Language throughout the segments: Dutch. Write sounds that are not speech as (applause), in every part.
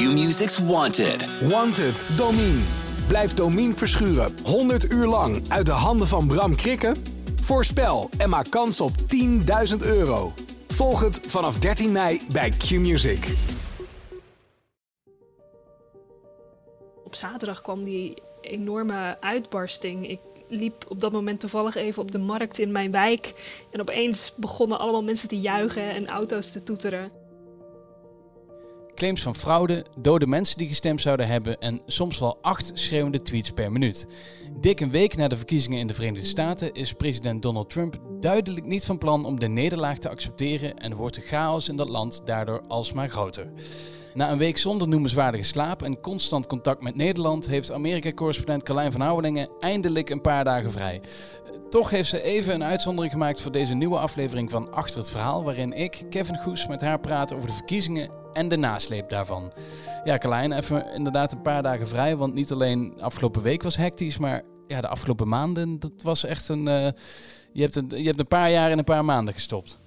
Q-Music's Wanted. Wanted, Domine. Blijf Domine verschuren 100 uur lang uit de handen van Bram Krikken? Voorspel en maak kans op 10.000 euro. Volg het vanaf 13 mei bij Q-Music. Op zaterdag kwam die enorme uitbarsting. Ik liep op dat moment toevallig even op de markt in mijn wijk. En opeens begonnen allemaal mensen te juichen en auto's te toeteren. Claims van fraude, dode mensen die gestemd zouden hebben en soms wel acht schreeuwende tweets per minuut. Dik een week na de verkiezingen in de Verenigde Staten is president Donald Trump duidelijk niet van plan om de nederlaag te accepteren en wordt de chaos in dat land daardoor alsmaar groter. Na een week zonder noemenswaardige slaap en constant contact met Nederland heeft Amerika-correspondent Carlijn van Houwelingen eindelijk een paar dagen vrij. Toch heeft ze even een uitzondering gemaakt voor deze nieuwe aflevering van Achter het Verhaal, waarin ik, Kevin Goes, met haar praat over de verkiezingen en de nasleep daarvan. Ja, Carlijn, even inderdaad een paar dagen vrij, want niet alleen afgelopen week was hectisch, maar ja, de afgelopen maanden, dat was echt een... Uh, je, hebt een je hebt een paar jaar in een paar maanden gestopt.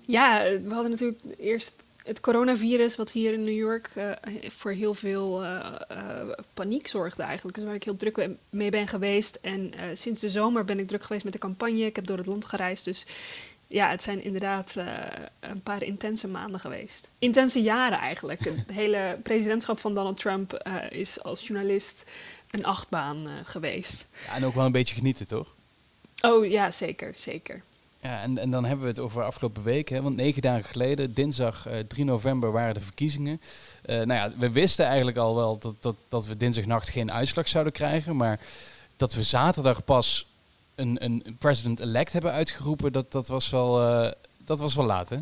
Ja, we hadden natuurlijk eerst het coronavirus, wat hier in New York uh, voor heel veel uh, paniek zorgde eigenlijk. Dus waar ik heel druk mee ben geweest. En sinds de zomer ben ik druk geweest met de campagne. Ik heb door het land gereisd. Dus ja, het zijn inderdaad een paar intense maanden geweest. Intense jaren eigenlijk. Het (laughs) hele presidentschap van Donald Trump is als journalist een achtbaan geweest. Ja, en ook wel een beetje genieten, toch? Oh ja, zeker, zeker. Ja, en, en dan hebben we het over afgelopen week. Hè, want negen dagen geleden, dinsdag uh, 3 november, waren de verkiezingen. Nou ja, we wisten eigenlijk al wel dat, dat, dat we dinsdagnacht geen uitslag zouden krijgen. Maar dat we zaterdag pas een, een president-elect hebben uitgeroepen, dat, dat, was wel, uh, dat was wel laat, hè?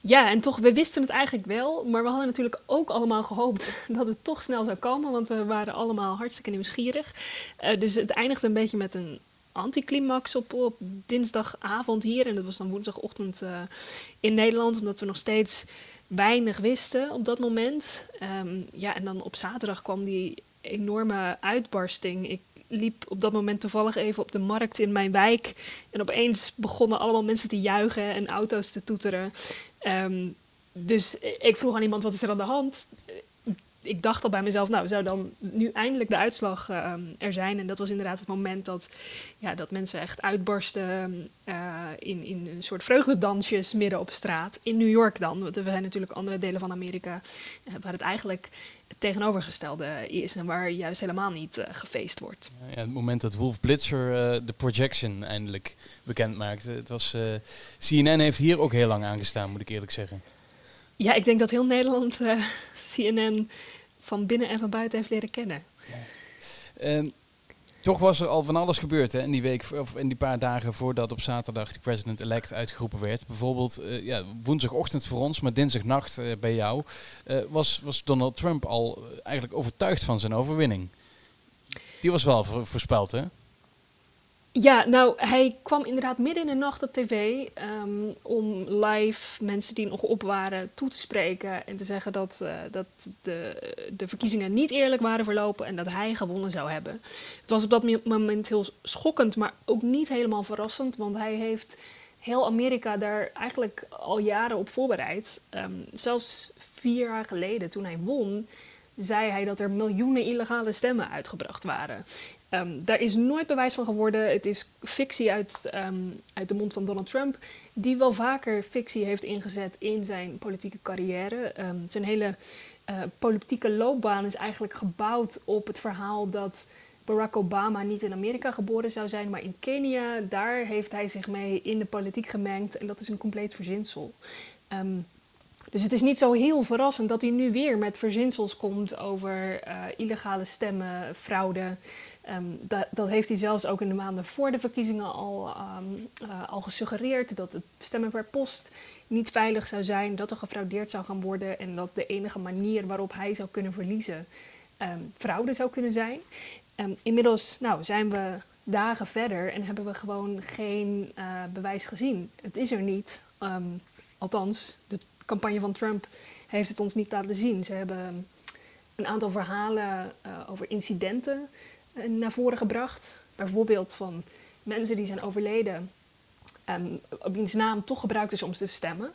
Ja, en toch, we wisten het eigenlijk wel, maar we hadden natuurlijk ook allemaal gehoopt (laughs) dat het toch snel zou komen, want we waren allemaal hartstikke nieuwsgierig. Uh, dus het eindigde een beetje met een anticlimax op, op dinsdagavond hier. En dat was dan woensdagochtend uh, in Nederland, omdat we nog steeds weinig wisten op dat moment. Um, ja, en dan op zaterdag kwam die enorme uitbarsting. Ik liep op dat moment toevallig even op de markt in mijn wijk. En opeens begonnen allemaal mensen te juichen en auto's te toeteren. Um, dus ik vroeg aan iemand, wat is er aan de hand? Ik dacht al bij mezelf, nou, zou dan nu eindelijk de uitslag uh, er zijn? En dat was inderdaad het moment dat, ja, dat mensen echt uitbarsten uh, in, in een soort vreugdedansjes midden op straat. In New York dan, want er zijn natuurlijk andere delen van Amerika uh, waar het eigenlijk het tegenovergestelde is en waar juist helemaal niet gefeest wordt. Ja, het moment dat Wolf Blitzer de projection eindelijk bekend maakte. Het was, CNN heeft hier ook heel lang aangestaan, moet ik eerlijk zeggen. Ja, ik denk dat heel Nederland (laughs) CNN van binnen en van buiten heeft leren kennen. Uh, toch was er al van alles gebeurd hè, in die week, of in die paar dagen voordat op zaterdag de president-elect uitgeroepen werd. Bijvoorbeeld uh, ja, woensdagochtend voor ons, maar dinsdagnacht uh, bij jou, uh, was, was Donald Trump al eigenlijk overtuigd van zijn overwinning. Die was wel voorspeld, hè? Ja, nou, hij kwam inderdaad midden in de nacht op tv um, om live mensen die nog op waren toe te spreken en te zeggen dat, uh, dat de, de verkiezingen niet eerlijk waren verlopen en dat hij gewonnen zou hebben. Het was op dat moment heel schokkend, maar ook niet helemaal verrassend, want hij heeft heel Amerika daar eigenlijk al jaren op voorbereid. Um, zelfs vier jaar geleden, toen hij won, zei hij dat er miljoenen illegale stemmen uitgebracht waren. Um, daar is nooit bewijs van geworden. Het is fictie uit, um, uit de mond van Donald Trump, die wel vaker fictie heeft ingezet in zijn politieke carrière. Um, zijn hele uh, politieke loopbaan is eigenlijk gebouwd op het verhaal dat Barack Obama niet in Amerika geboren zou zijn, maar in Kenia. Daar heeft hij zich mee in de politiek gemengd en dat is een compleet verzinsel. Dus het is niet zo heel verrassend dat hij nu weer met verzinsels komt over uh, illegale stemmen, fraude. Um, dat, dat, heeft hij zelfs ook in de maanden voor de verkiezingen al, um, uh, al gesuggereerd. Dat het stemmen per post niet veilig zou zijn, dat er gefraudeerd zou gaan worden en dat de enige manier waarop hij zou kunnen verliezen um, fraude zou kunnen zijn. inmiddels nou, zijn we dagen verder en hebben we gewoon geen uh, bewijs gezien. Het is er niet. althans, de campagne van Trump heeft het ons niet laten zien. Ze hebben een aantal verhalen uh, over incidenten naar voren gebracht. Bijvoorbeeld van mensen die zijn overleden, um, op wiens naam toch gebruikt is om te stemmen.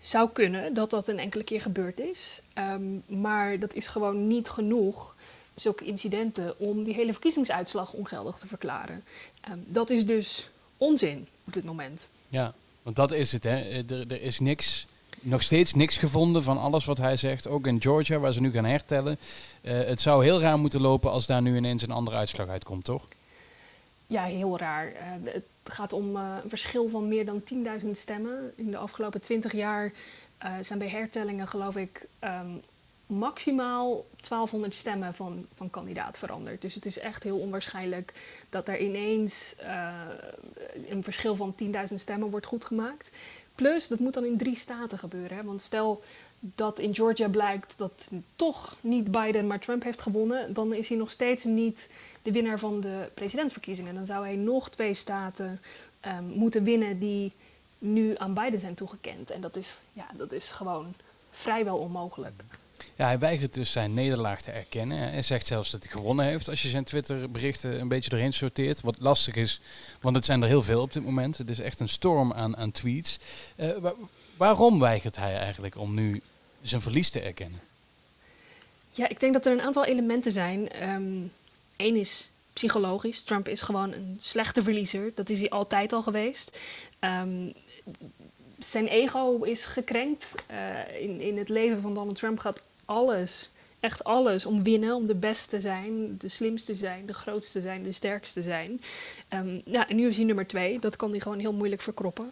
zou kunnen dat dat een enkele keer gebeurd is. Ehm, maar dat is gewoon niet genoeg, zulke incidenten, om die hele verkiezingsuitslag ongeldig te verklaren. Ehm, dat is dus onzin op dit moment. Ja, want dat is het. Hè. Er, er is niks, nog steeds niks gevonden van alles wat hij zegt. Ook in Georgia, waar ze nu gaan hertellen. Uh, het zou heel raar moeten lopen als daar nu ineens een andere uitslag uitkomt, toch? Ja, heel raar. Uh, het gaat om uh, een verschil van meer dan 10.000 stemmen. In de afgelopen 20 jaar zijn bij hertellingen, geloof ik, um, maximaal 1200 stemmen van, van kandidaat veranderd. Dus het is echt heel onwaarschijnlijk dat er ineens een verschil van 10.000 stemmen wordt goedgemaakt. Plus, dat moet dan in drie staten gebeuren. Hè? Want stel dat in Georgia blijkt dat toch niet Biden, maar Trump heeft gewonnen, dan is hij nog steeds niet de winnaar van de presidentsverkiezingen. Dan zou hij nog twee staten um, moeten winnen die nu aan Biden zijn toegekend. En dat is, ja, dat is gewoon vrijwel onmogelijk. Ja, hij weigert dus zijn nederlaag te erkennen. Hij zegt zelfs dat hij gewonnen heeft als je zijn Twitter-berichten een beetje doorheen sorteert. Wat lastig is, want het zijn er heel veel op dit moment. Het is echt een storm aan, aan tweets. Uh, waarom weigert hij eigenlijk om nu zijn verlies te erkennen? Ja, ik denk dat er een aantal elementen zijn. Eén ehm, is psychologisch. Trump is gewoon een slechte verliezer. Dat is hij altijd al geweest. Um, zijn ego is gekrenkt. Uh, in, in het leven van Donald Trump gaat alles, echt alles, om winnen, om de beste te zijn, de slimste te zijn, de grootste te zijn, de sterkste te zijn. Um, ja, en nu is hij nummer twee. Dat kan hij gewoon heel moeilijk verkroppen.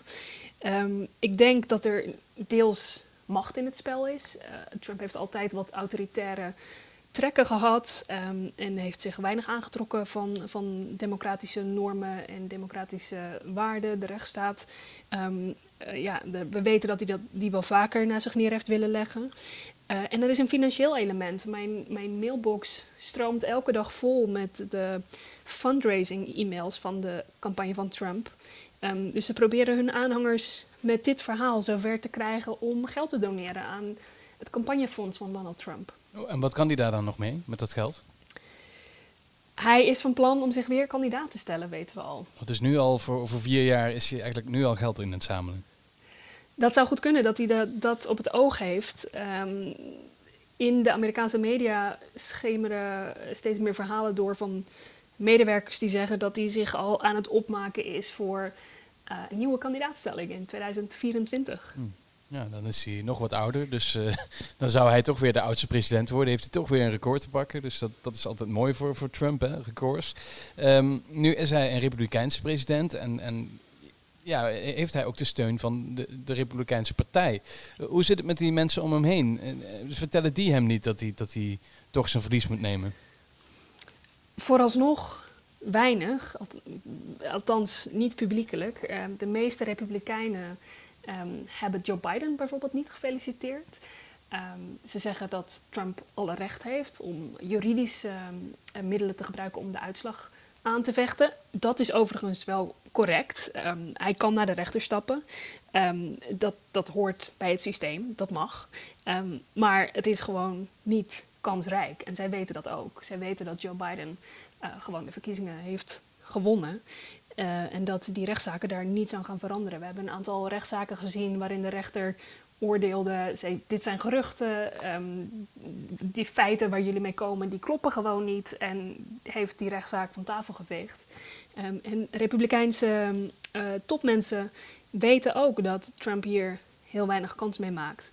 Um, ik denk dat er deels macht in het spel is. Uh, Trump heeft altijd wat autoritaire trekken gehad um, en heeft zich weinig aangetrokken van, van democratische normen en democratische waarden, de rechtsstaat. Uh, ja, we weten dat hij dat, die wel vaker naar zich neer heeft willen leggen. Uh, en er is een financieel element. Mijn, mijn mailbox stroomt elke dag vol met de fundraising-e-mails van de campagne van Trump. Um, dus ze proberen hun aanhangers met dit verhaal zover te krijgen om geld te doneren aan het campagnefonds van Donald Trump. Oh, en wat kan hij daar dan nog mee met dat geld? Hij is van plan om zich weer kandidaat te stellen, weten we al. Dus nu al voor, voor vier jaar is hij eigenlijk nu al geld in het zamelen? Dat zou goed kunnen dat hij dat, op het oog heeft. Um, in de Amerikaanse media schemeren steeds meer verhalen door van medewerkers die zeggen dat hij zich al aan het opmaken is voor uh, een nieuwe kandidaatstelling in 2024. Hm. Ja, dan is hij nog wat ouder. Dus uh, (laughs) dan zou hij toch weer de oudste president worden. Heeft hij toch weer een record te pakken. Dus dat, dat is altijd mooi voor, voor Trump, hè, records. Um, nu is hij een Republikeinse president. En, en ja, heeft hij ook de steun van de, de Republikeinse partij. Hoe zit het met die mensen om hem heen? Uh, vertellen die hem niet dat hij, dat hij toch zijn verlies moet nemen? Vooralsnog weinig. Althans, niet publiekelijk. Uh, de meeste Republikeinen um, hebben Joe Biden bijvoorbeeld niet gefeliciteerd. Um, ze zeggen dat Trump alle recht heeft om juridische um, middelen te gebruiken om de uitslag aan te vechten. Dat is overigens wel correct. Um, hij kan naar de rechter stappen. dat, dat hoort bij het systeem, dat mag. maar het is gewoon niet kansrijk. En zij weten dat ook. Zij weten dat Joe Biden uh, gewoon de verkiezingen heeft gewonnen. Uh, en dat die rechtszaken daar niets aan gaan veranderen. We hebben een aantal rechtszaken gezien waarin de rechter oordeelde, zei, dit zijn geruchten, um, die feiten waar jullie mee komen, die kloppen gewoon niet. En heeft die rechtszaak van tafel geveegd. Um, en republikeinse uh, topmensen weten ook dat Trump hier heel weinig kans mee maakt.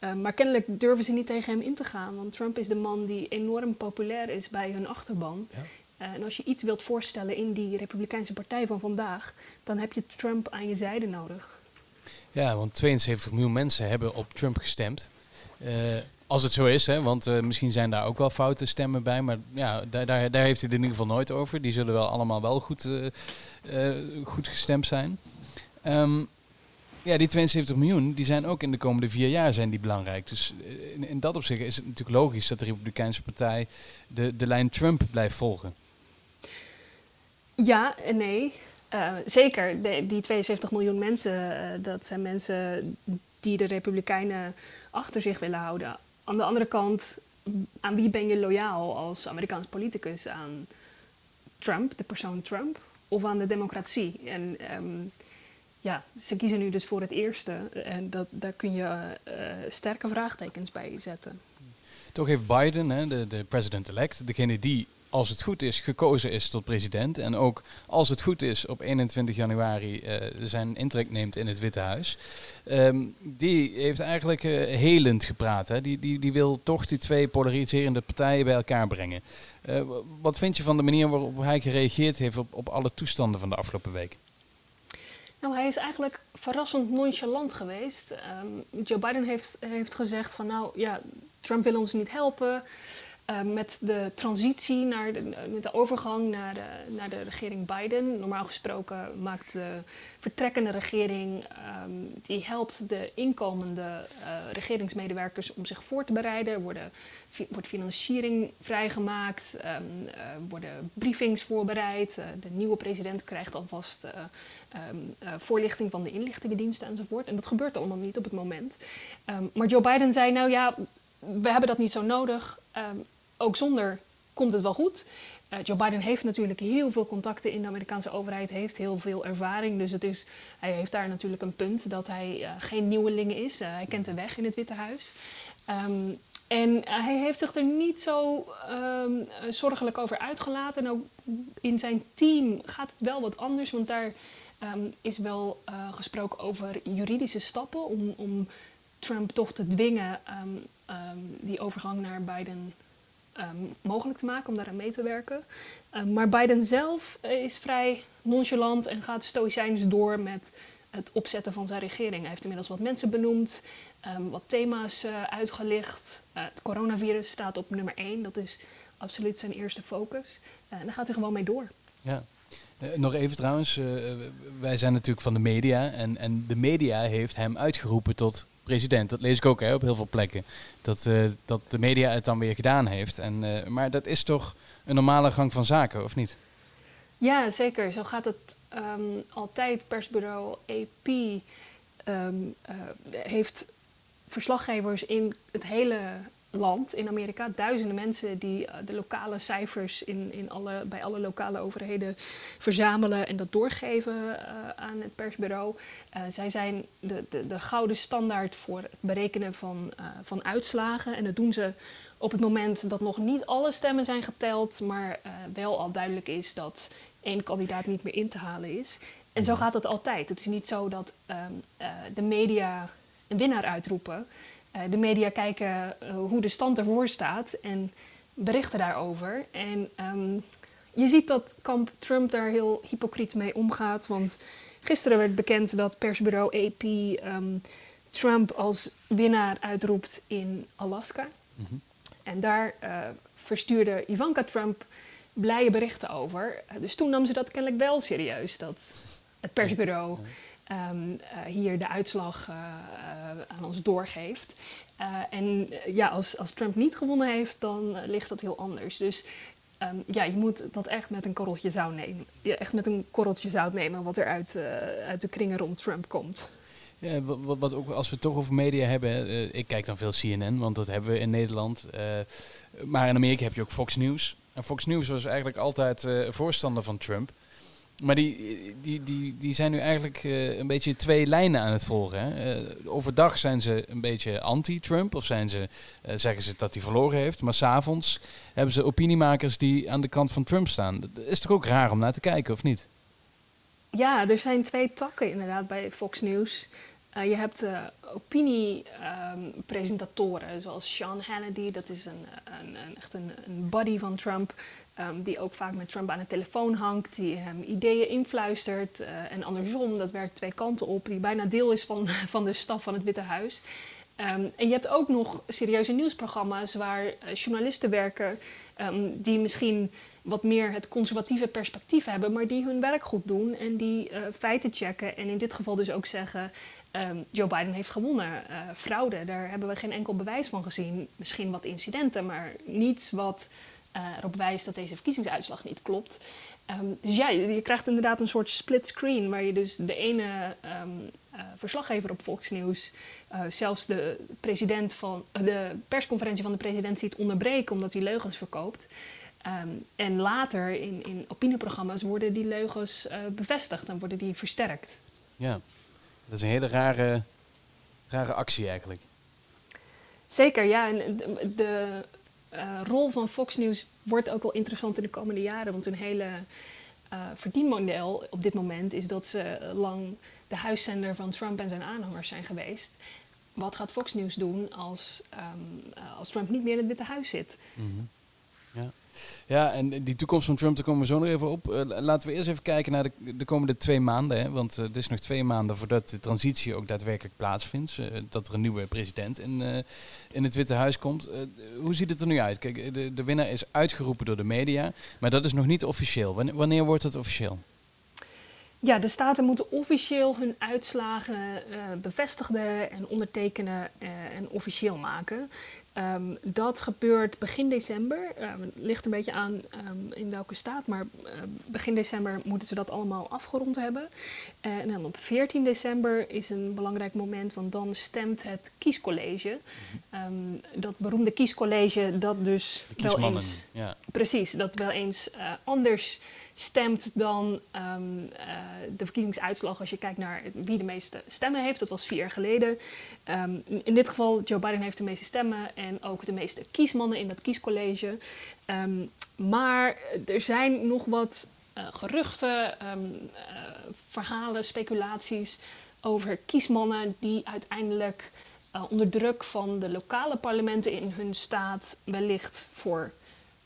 Uh, maar kennelijk durven ze niet tegen hem in te gaan, want Trump is de man die enorm populair is bij hun achterban. Ja. Uh, en als je iets wilt voorstellen in die Republikeinse Partij van vandaag, dan heb je Trump aan je zijde nodig. Ja, want 72 miljoen mensen hebben op Trump gestemd. Uh, als het zo is, hè, want uh, misschien zijn daar ook wel foute stemmen bij, maar ja, daar, daar, heeft hij het in ieder geval nooit over. Die zullen wel allemaal wel goed, goed gestemd zijn. Um, ja, die 72 miljoen, die zijn ook in de komende vier jaar zijn die belangrijk. Dus in, in dat opzicht is het natuurlijk logisch dat de Republikeinse Partij de, de lijn Trump blijft volgen. Ja en nee. Uh, zeker, die 72 miljoen mensen, uh, dat zijn mensen die de Republikeinen achter zich willen houden. Aan de andere kant, aan wie ben je loyaal als Amerikaans politicus? Aan Trump, de persoon Trump, of aan de democratie? En um, ja, ze kiezen nu dus voor het eerste. En dat, daar kun je sterke vraagtekens bij zetten. Toch heeft Biden, hè, de, de president-elect, degene die als het goed is, gekozen is tot president. En ook als het goed is, op 21 januari uh, zijn intrek neemt in het Witte Huis. Um, die heeft eigenlijk uh, helend gepraat. Hè? Die, die, die wil toch die twee polariserende partijen bij elkaar brengen. Uh, wat vind je van de manier waarop hij gereageerd heeft op, op alle toestanden van de afgelopen week? Nou, hij is eigenlijk verrassend nonchalant geweest. Um, Joe Biden heeft, heeft gezegd van nou ja, Trump wil ons niet helpen. Uh, met de transitie naar de, met de overgang naar de, naar de regering Biden. Normaal gesproken maakt de vertrekkende regering, um, die helpt de inkomende uh, regeringsmedewerkers om zich voor te bereiden. Er worden, wordt financiering vrijgemaakt, um, worden briefings voorbereid. de nieuwe president krijgt alvast um, voorlichting van de inlichtingendiensten enzovoort. En dat gebeurt allemaal niet op het moment. maar Joe Biden zei, nou ja, we hebben dat niet zo nodig. Ook zonder komt het wel goed. Uh, Joe Biden heeft natuurlijk heel veel contacten in de Amerikaanse overheid, heeft heel veel ervaring. Dus het is, hij heeft daar natuurlijk een punt dat hij uh, geen nieuweling is. Uh, hij kent de weg in het Witte Huis. Um, en hij heeft zich er niet zo um, zorgelijk over uitgelaten. En ook in zijn team gaat het wel wat anders, want daar um, is wel gesproken over juridische stappen om, om Trump toch te dwingen die overgang naar Biden um, mogelijk te maken om daaraan mee te werken. Um, maar Biden zelf is vrij nonchalant en gaat stoïcijns door met het opzetten van zijn regering. Hij heeft inmiddels wat mensen benoemd, um, wat thema's uh, uitgelicht. Uh, het coronavirus staat op nummer 1, dat is absoluut zijn eerste focus. En daar gaat hij gewoon mee door. Ja. Nog even trouwens, wij zijn natuurlijk van de media en, en de media heeft hem uitgeroepen tot president. Dat lees ik ook hè, op heel veel plekken. Dat, uh, dat de media het dan weer gedaan heeft. En, uh, maar dat is toch een normale gang van zaken, of niet? Ja, zeker. Zo gaat het um, altijd. Persbureau AP um, uh, heeft verslaggevers in het hele land in Amerika. Duizenden mensen die uh, de lokale cijfers in, in alle, bij alle lokale overheden verzamelen en dat doorgeven uh, aan het persbureau. Uh, zij zijn de, de, de, gouden standaard voor het berekenen van, van uitslagen. En dat doen ze op het moment dat nog niet alle stemmen zijn geteld, maar wel al duidelijk is dat één kandidaat niet meer in te halen is. En zo gaat het altijd. Het is niet zo dat um, de media een winnaar uitroepen. Uh, de media kijken uh, hoe de stand ervoor staat en berichten daarover. En um, je ziet dat kamp Trump daar heel hypocriet mee omgaat. Want gisteren werd bekend dat persbureau AP um, ehm, Trump als winnaar uitroept in Alaska. Mm -hmm. En daar uh, verstuurde Ivanka Trump blije berichten over. dus toen nam ze dat kennelijk wel serieus, dat het persbureau um, uh, hier de uitslag uh, aan ons doorgeeft. en ja, als, als Trump niet gewonnen heeft, dan ligt dat heel anders. Dus um, ja, je moet dat echt met een korreltje zout nemen. Ja, echt met een korreltje zout nemen wat er uit, uit de kringen rond Trump komt. Ja, wat, ook als we het toch over media hebben, ik kijk dan veel CNN, want dat hebben we in Nederland. Maar in Amerika heb je ook Fox News. En Fox News was eigenlijk altijd voorstander van Trump. Maar die, die, die, die zijn nu eigenlijk uh, een beetje twee lijnen aan het volgen. Hè? Uh, overdag zijn ze een beetje anti-Trump, of zijn ze, uh, zeggen ze dat hij verloren heeft. Maar s'avonds hebben ze opiniemakers die aan de kant van Trump staan. Dat is toch ook raar om naar te kijken, of niet? Ja, er zijn twee takken inderdaad bij Fox News. je hebt opiniepresentatoren, um, zoals Sean Hannity, dat is een, een, een echt een, een buddy van Trump. Um, die ook vaak met Trump aan de telefoon hangt, die hem ideeën influistert. Uh, en andersom, dat werkt twee kanten op, die bijna deel is van, (laughs) van de staf van het Witte Huis. Um, en je hebt ook nog serieuze nieuwsprogramma's waar uh, journalisten werken um, die misschien wat meer het conservatieve perspectief hebben, maar die hun werk goed doen en die uh, feiten checken. En in dit geval dus ook zeggen: Joe Biden heeft gewonnen. fraude, daar hebben we geen enkel bewijs van gezien. Misschien wat incidenten, maar niets wat erop wijst dat deze verkiezingsuitslag niet klopt. Um, dus ja, je, je, krijgt inderdaad een soort split screen waar je dus de ene um, uh, verslaggever op Fox News, uh, zelfs de, president van, de persconferentie van de president ziet onderbreken omdat hij leugens verkoopt. Um, en later in, in opinieprogramma's worden die leugens bevestigd en worden die versterkt. Ja, dat is een hele rare, rare actie eigenlijk. Zeker, ja. En de, de uh, rol van Fox News wordt ook wel interessant in de komende jaren. Want hun hele uh, verdienmodel op dit moment is dat ze lang de huiszender van Trump en zijn aanhangers zijn geweest. Wat gaat Fox News doen als, um, als Trump niet meer in het Witte Huis zit? -hmm. Ja. En die toekomst van Trump, daar komen we zo nog even op. Uh, laten we eerst even kijken naar de, de komende twee maanden. Hè, want uh, er is nog twee maanden voordat de transitie ook daadwerkelijk plaatsvindt. Uh, dat er een nieuwe president in, in het Witte Huis komt. hoe ziet het er nu uit? Kijk, de, de winnaar is uitgeroepen door de media. Maar dat is nog niet officieel. Wanneer, wordt dat officieel? Ja, de staten moeten officieel hun uitslagen bevestigen en ondertekenen en officieel maken. Um, dat gebeurt begin december. Um, het ligt een beetje aan um, in welke staat, maar uh, begin december moeten ze dat allemaal afgerond hebben. Uh, en dan op 14 december is een belangrijk moment, want dan stemt het kiescollege. dat beroemde kiescollege dat dus wel eens... Ja. Precies, dat wel eens uh, anders stemt dan um, uh, de verkiezingsuitslag als je kijkt naar wie de meeste stemmen heeft. Dat was vier jaar geleden. Um, in dit geval, Joe Biden heeft de meeste stemmen en ook de meeste kiesmannen in dat kiescollege. Um, maar er zijn nog wat uh, geruchten, uh, verhalen, speculaties over kiesmannen die uiteindelijk onder druk van de lokale parlementen in hun staat wellicht voor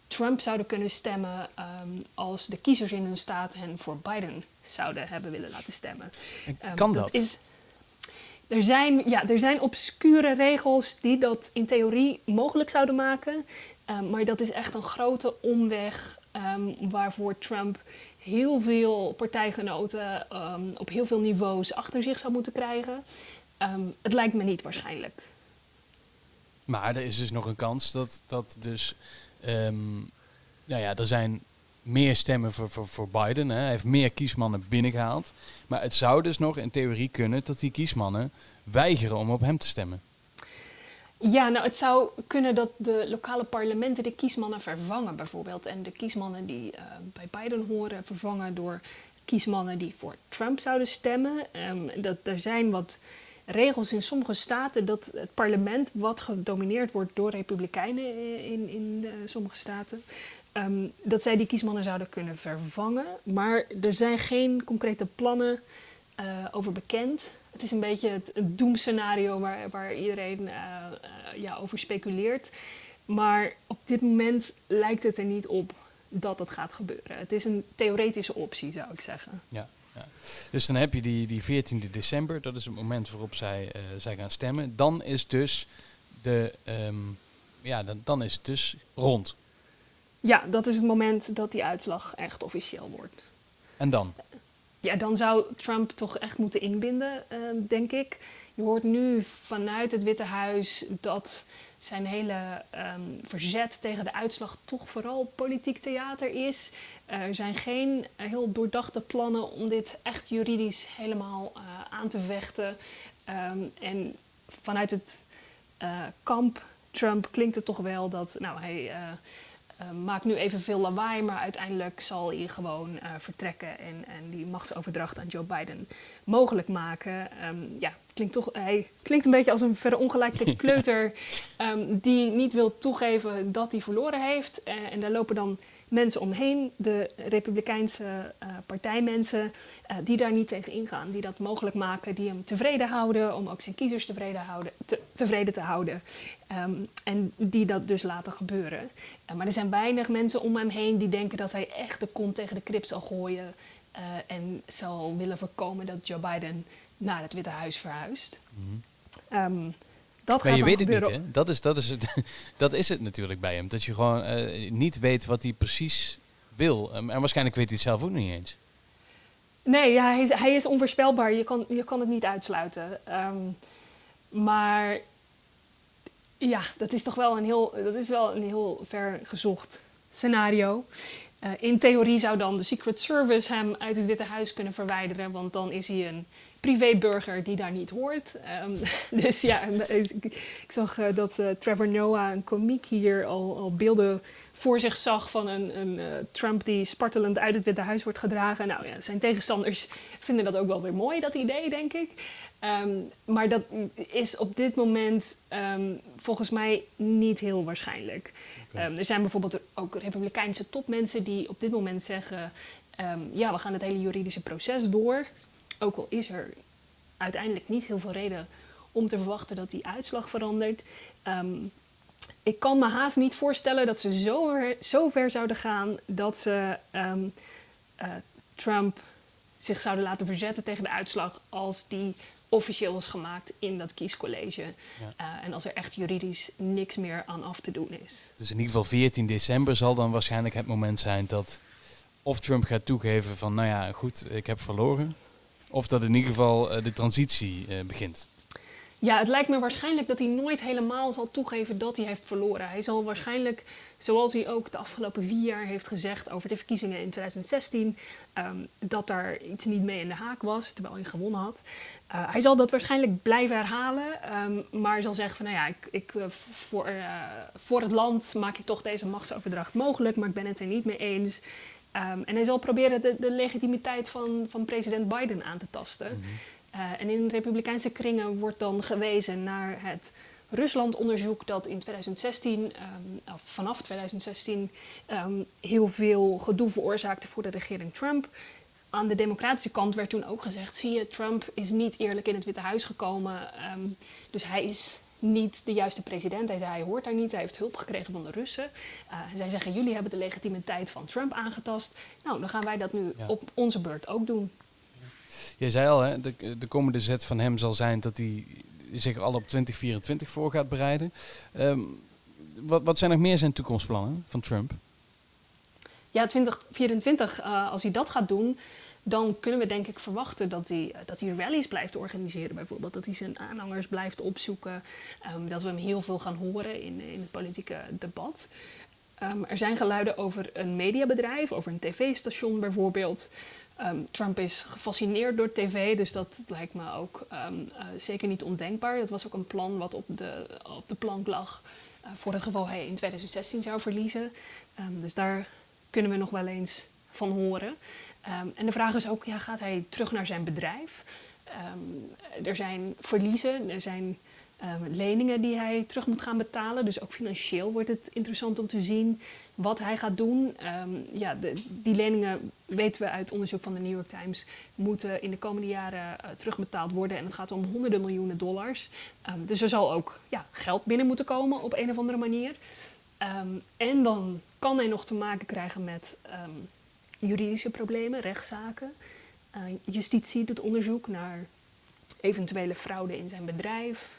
Trump zouden kunnen stemmen um, als de kiezers in hun staat hen voor Biden zouden hebben willen laten stemmen. Um, kan dat? dat? Is, er, zijn, ja, er zijn obscure regels die dat in theorie mogelijk zouden maken. Um, maar dat is echt een grote omweg waarvoor Trump heel veel partijgenoten op heel veel niveaus achter zich zou moeten krijgen. het lijkt me niet waarschijnlijk. Maar er is dus nog een kans dat, dat dus Um, nou ja, er zijn meer stemmen voor, voor, Biden. Hè. Hij heeft meer kiesmannen binnengehaald. Maar het zou dus nog in theorie kunnen dat die kiesmannen weigeren om op hem te stemmen. Ja, nou het zou kunnen dat de lokale parlementen de kiesmannen vervangen bijvoorbeeld. En de kiesmannen die uh, bij Biden horen vervangen door kiesmannen die voor Trump zouden stemmen. Um, dat, er zijn wat regels in sommige staten dat het parlement, wat gedomineerd wordt door republikeinen in, in sommige staten, um, dat zij die kiesmannen zouden kunnen vervangen. Maar er zijn geen concrete plannen uh, over bekend. Het is een beetje het, het doemscenario waar, waar iedereen uh, ja, over speculeert. Maar op dit moment lijkt het er niet op dat dat gaat gebeuren. Het is een theoretische optie, zou ik zeggen. Ja. Ja. Dus dan heb je die, die 14 december, dat is het moment waarop zij, uh, zij gaan stemmen. Dan is dus de, um, ja, dan, dan is het dus rond. Ja, dat is het moment dat die uitslag echt officieel wordt. En dan? Ja, dan zou Trump toch echt moeten inbinden, uh, denk ik. Je hoort nu vanuit het Witte Huis dat zijn hele um, verzet tegen de uitslag toch vooral politiek theater is. Er zijn geen heel doordachte plannen om dit echt juridisch helemaal uh, aan te vechten. Um, en vanuit het uh, kamp Trump klinkt het toch wel dat nou, hij maakt nu even veel lawaai, maar uiteindelijk zal hij gewoon vertrekken en, en die machtsoverdracht aan Joe Biden mogelijk maken. Um, ja, klinkt toch, hij klinkt een beetje als een verongelijkte (laughs) kleuter um, die niet wil toegeven dat hij verloren heeft. en daar lopen dan mensen omheen, de Republikeinse uh, partijmensen, uh, die daar niet tegen ingaan. Die dat mogelijk maken, die hem tevreden houden, om ook zijn kiezers tevreden, houden, te, tevreden te houden. Um, en die dat dus laten gebeuren. Maar er zijn weinig mensen om hem heen die denken dat hij echt de kont tegen de krip zal gooien. en zal willen voorkomen dat Joe Biden naar het Witte Huis verhuist. Mm -hmm. um, dat maar je weet het niet, hè? Dat is, dat, is het, (laughs) dat is het natuurlijk bij hem. Dat je gewoon uh, niet weet wat hij precies wil. Um, en waarschijnlijk weet hij het zelf ook niet eens. Nee, ja, hij, is, hij is onvoorspelbaar. Je kan, je kan het niet uitsluiten. Um, maar ja, dat is toch wel een heel, dat is wel een heel ver gezocht scenario. Uh, in theorie zou dan de Secret Service hem uit het Witte Huis kunnen verwijderen, want dan is hij een privéburger die daar niet hoort. Um, (laughs) dus ja, ik, ik zag uh, dat uh, Trevor Noah, een komiek hier, al, al, beelden voor zich zag van een, een uh, Trump die spartelend uit het Witte Huis wordt gedragen. Nou ja, zijn tegenstanders vinden dat ook wel weer mooi, dat idee, denk ik. Ehm, maar dat is op dit moment ehm, volgens mij niet heel waarschijnlijk. Ehm, er zijn bijvoorbeeld ook Republikeinse topmensen die op dit moment zeggen: ja, we gaan het hele juridische proces door. Ook al is er uiteindelijk niet heel veel reden om te verwachten dat die uitslag verandert. ik kan me haast niet voorstellen dat ze zo ver, zo ver zouden gaan dat ze uh, Trump zich zouden laten verzetten tegen de uitslag als die officieel is gemaakt in dat kiescollege. Eh, en als er echt juridisch niks meer aan af te doen is. Dus in ieder geval 14 december zal dan waarschijnlijk het moment zijn dat of Trump gaat toegeven van nou ja, goed, ik heb verloren. Of dat in ieder geval uh, de transitie uh, begint. Ja, het lijkt me waarschijnlijk dat hij nooit helemaal zal toegeven dat hij heeft verloren. Hij zal waarschijnlijk, zoals hij ook de afgelopen vier jaar heeft gezegd over de verkiezingen in 2016, ehm, dat daar iets niet mee in de haak was, terwijl hij gewonnen had. Uh, hij zal dat waarschijnlijk blijven herhalen, um, maar zal zeggen van nou ja, ik, ik, voor, voor het land maak ik toch deze machtsoverdracht mogelijk, maar ik ben het er niet mee eens. Um, en hij zal proberen de, de legitimiteit van, van president Biden aan te tasten. Mm -hmm. Uh, en in republikeinse kringen wordt dan gewezen naar het Rusland-onderzoek dat in 2016, um, of vanaf 2016, um, heel veel gedoe veroorzaakte voor de regering Trump. Aan de democratische kant werd toen ook gezegd: zie je, Trump is niet eerlijk in het Witte Huis gekomen. Dus hij is niet de juiste president. Hij zei: hij hoort daar niet, hij heeft hulp gekregen van de Russen. Uh, zij zeggen: jullie hebben de legitimiteit van Trump aangetast. Nou, dan gaan wij dat nu ja. op onze beurt ook doen. Je zei al, hè, de, de komende zet van hem zal zijn dat hij zich al op 2024 voor gaat bereiden. Um, wat, wat zijn nog meer zijn toekomstplannen van Trump? Ja, 2024, uh, als hij dat gaat doen, dan kunnen we denk ik verwachten dat hij, dat hij rallies blijft organiseren. Bijvoorbeeld dat hij zijn aanhangers blijft opzoeken. Um, dat we hem heel veel gaan horen in, in het politieke debat. Um, er zijn geluiden over een mediabedrijf, over een tv-station bijvoorbeeld. Um, Trump is gefascineerd door tv, dus dat lijkt me ook uh, zeker niet ondenkbaar. Dat was ook een plan wat op de, op de plank lag voor het geval hij in 2016 zou verliezen. Dus daar kunnen we nog wel eens van horen. En de vraag is ook, ja, gaat hij terug naar zijn bedrijf? er zijn verliezen, er zijn leningen die hij terug moet gaan betalen. Dus ook financieel wordt het interessant om te zien wat hij gaat doen, ja, die leningen weten we uit onderzoek van de New York Times, moeten in de komende jaren uh, terugbetaald worden. En het gaat om honderden miljoenen dollars. Dus er zal ook ja, geld binnen moeten komen op een of andere manier. En dan kan hij nog te maken krijgen met juridische problemen, rechtszaken. Uh, justitie doet onderzoek naar eventuele fraude in zijn bedrijf,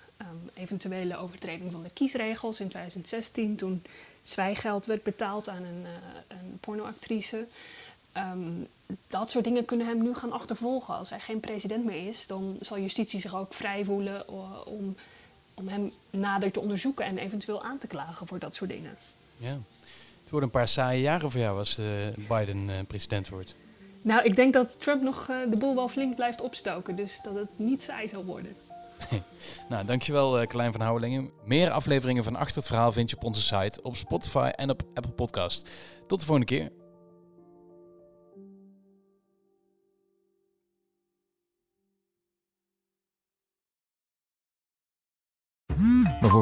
eventuele overtreding van de kiesregels in 2016, toen zwijgeld werd betaald aan een, uh, een pornoactrice. Um, dat soort dingen kunnen hem nu gaan achtervolgen. Als hij geen president meer is, dan zal justitie zich ook vrij voelen uh, om, om hem nader te onderzoeken en eventueel aan te klagen voor dat soort dingen. Ja, het worden een paar saaie jaren voor jou als uh, Biden president wordt. Nou, ik denk dat Trump nog de boel wel flink blijft opstoken, dus dat het niet saai zal worden. (laughs) nou, dankjewel uh, Klein van Houwelingen. Meer afleveringen van Achter het Verhaal vind je op onze site, op Spotify en op Apple Podcast. Tot de volgende keer.